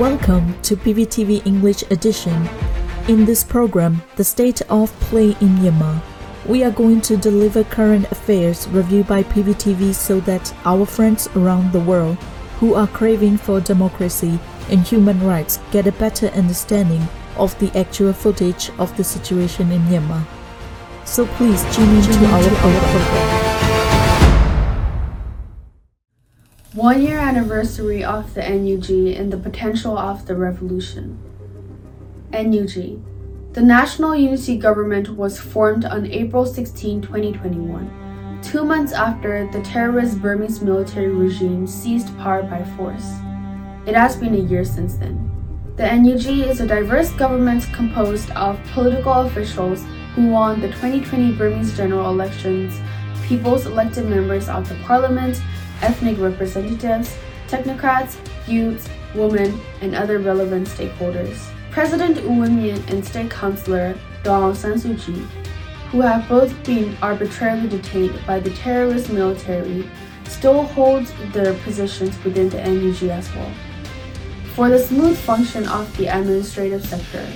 Welcome to PVTV English edition. In this program, The State of Play in Myanmar, we are going to deliver current affairs reviewed by PVTV so that our friends around the world who are craving for democracy and human rights get a better understanding of the actual footage of the situation in Myanmar. So please tune in to our program. One year anniversary of the NUG and the potential of the revolution. NUG. The National Unity Government was formed on April 16, 2021, two months after the terrorist Burmese military regime seized power by force. It has been a year since then. The NUG is a diverse government composed of political officials who won the 2020 Burmese general elections, people's elected members of the parliament, ethnic representatives, technocrats, youths, women, and other relevant stakeholders. President U Win-myint and State Counsellor Aung San Suu Kyi, who have both been arbitrarily detained by the terrorist military, still hold their positions within the NUG as well. For the smooth function of the administrative sector,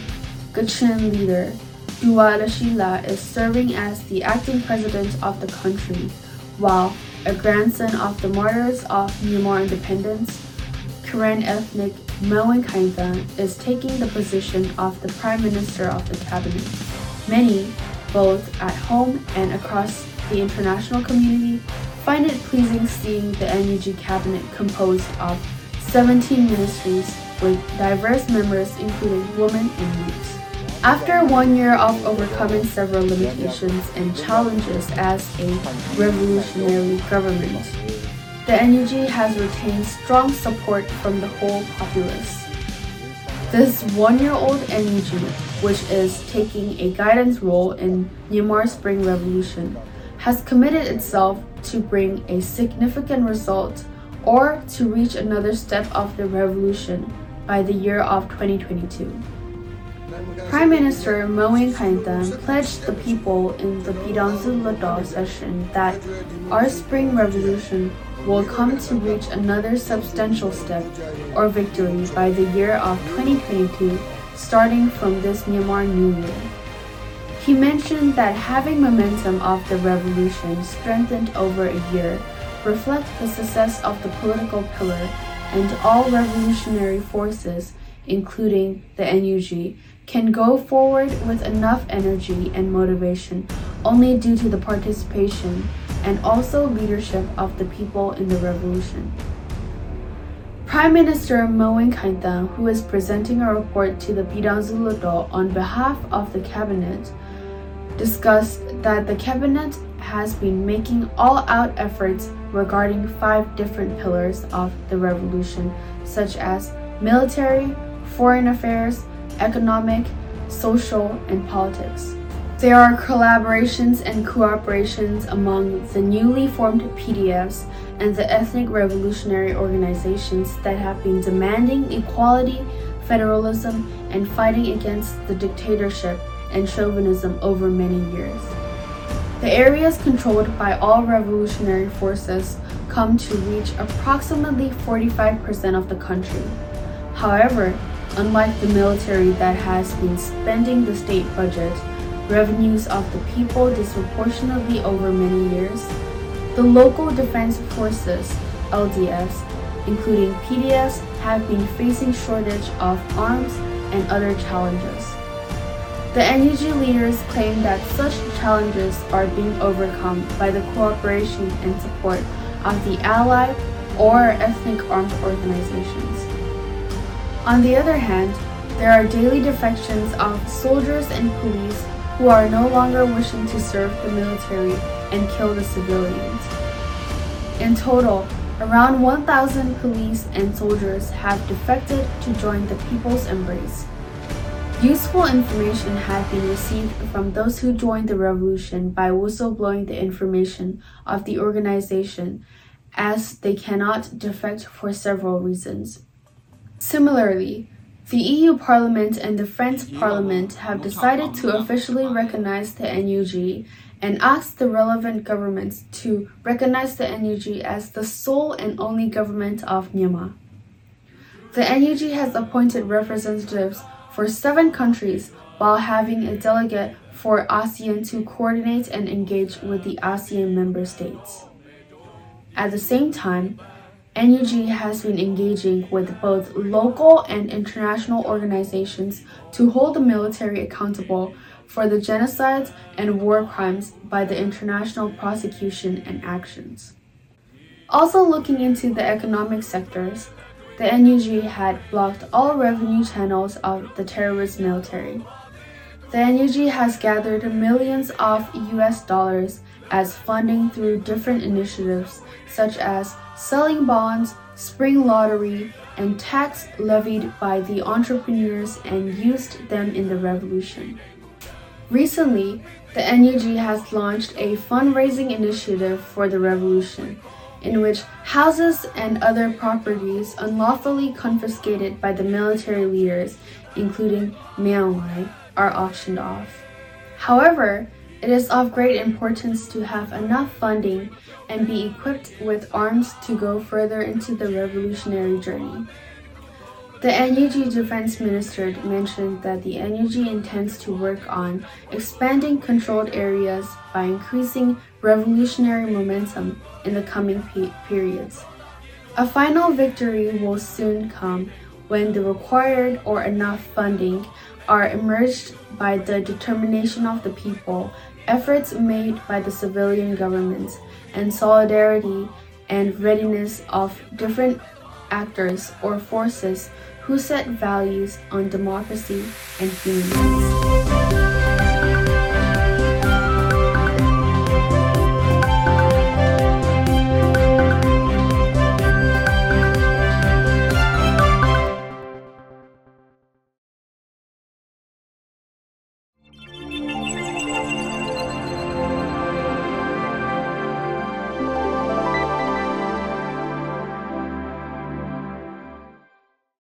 Kachin leader Duwa Lashi La is serving as the acting president of the country, while a grandson of the martyrs of Myanmar independence, Karen ethnic Moen Kainthan is taking the position of the Prime Minister of the Cabinet. Many, both at home and across the international community, find it pleasing seeing the NUG cabinet composed of 17 ministries with diverse members including women and youths. After one year of overcoming several limitations and challenges as a revolutionary government, the NUG has retained strong support from the whole populace. This one-year-old NUG, which is taking a guidance role in Myanmar's Spring Revolution, has committed itself to bring a significant result or to reach another step of the revolution by the year of 2022. Prime Minister Moen Kainthan pledged the people in the Pyidaungsu Hluttaw session that our spring revolution will come to reach another substantial step or victory by the year of 2022, starting from this Myanmar New Year. He mentioned that having momentum of the revolution strengthened over a year reflect the success of the political pillar and all revolutionary forces, including the NUG, can go forward with enough energy and motivation only due to the participation and also leadership of the people in the revolution. Prime Minister Moen Kainthan, who is presenting a report to the Pyidaungsu Hluttaw on behalf of the cabinet, discussed that the cabinet has been making all-out efforts regarding five different pillars of the revolution, such as military, foreign affairs, economic, social, and politics. There are collaborations and cooperations among the newly formed PDFs and the ethnic revolutionary organizations that have been demanding equality, federalism, and fighting against the dictatorship and chauvinism over many years. The areas controlled by all revolutionary forces come to reach approximately 45% of the country. However, Unlike the military that has been spending the state budget, revenues of the people disproportionately over many years, the local defense forces, LDFs, including PDFs, have been facing shortage of arms and other challenges. The NUG leaders claim that such challenges are being overcome by the cooperation and support of the allied or ethnic armed organizations. On the other hand, there are daily defections of soldiers and police who are no longer wishing to serve the military and kill the civilians. In total, around 1,000 police and soldiers have defected to join the People's Embrace. Useful information had been received from those who joined the revolution by whistleblowing the information of the organization as they cannot defect for several reasons. Similarly, the EU Parliament and the French Parliament have decided to officially recognize the NUG and asked the relevant governments to recognize the NUG as the sole and only government of Myanmar. The NUG has appointed representatives for seven countries while having a delegate for ASEAN to coordinate and engage with the ASEAN member states. At the same time, NUG has been engaging with both local and international organizations to hold the military accountable for the genocides and war crimes by the international prosecution and actions. Also looking into the economic sectors, the NUG had blocked all revenue channels of the terrorist military. The NUG has gathered millions of US dollars as funding through different initiatives such as selling bonds, spring lottery, and tax levied by the entrepreneurs and used them in the revolution. Recently, the NUG has launched a fundraising initiative for the revolution in which houses and other properties unlawfully confiscated by the military leaders, including Myanmar, are auctioned off. However, it is of great importance to have enough funding and be equipped with arms to go further into the revolutionary journey. The NUG Defense Minister mentioned that the NUG intends to work on expanding controlled areas by increasing revolutionary momentum in the coming pe- periods. A final victory will soon come when the required or enough funding are emerged by the determination of the people, efforts made by the civilian governments, and solidarity and readiness of different actors or forces who set values on democracy and human rights.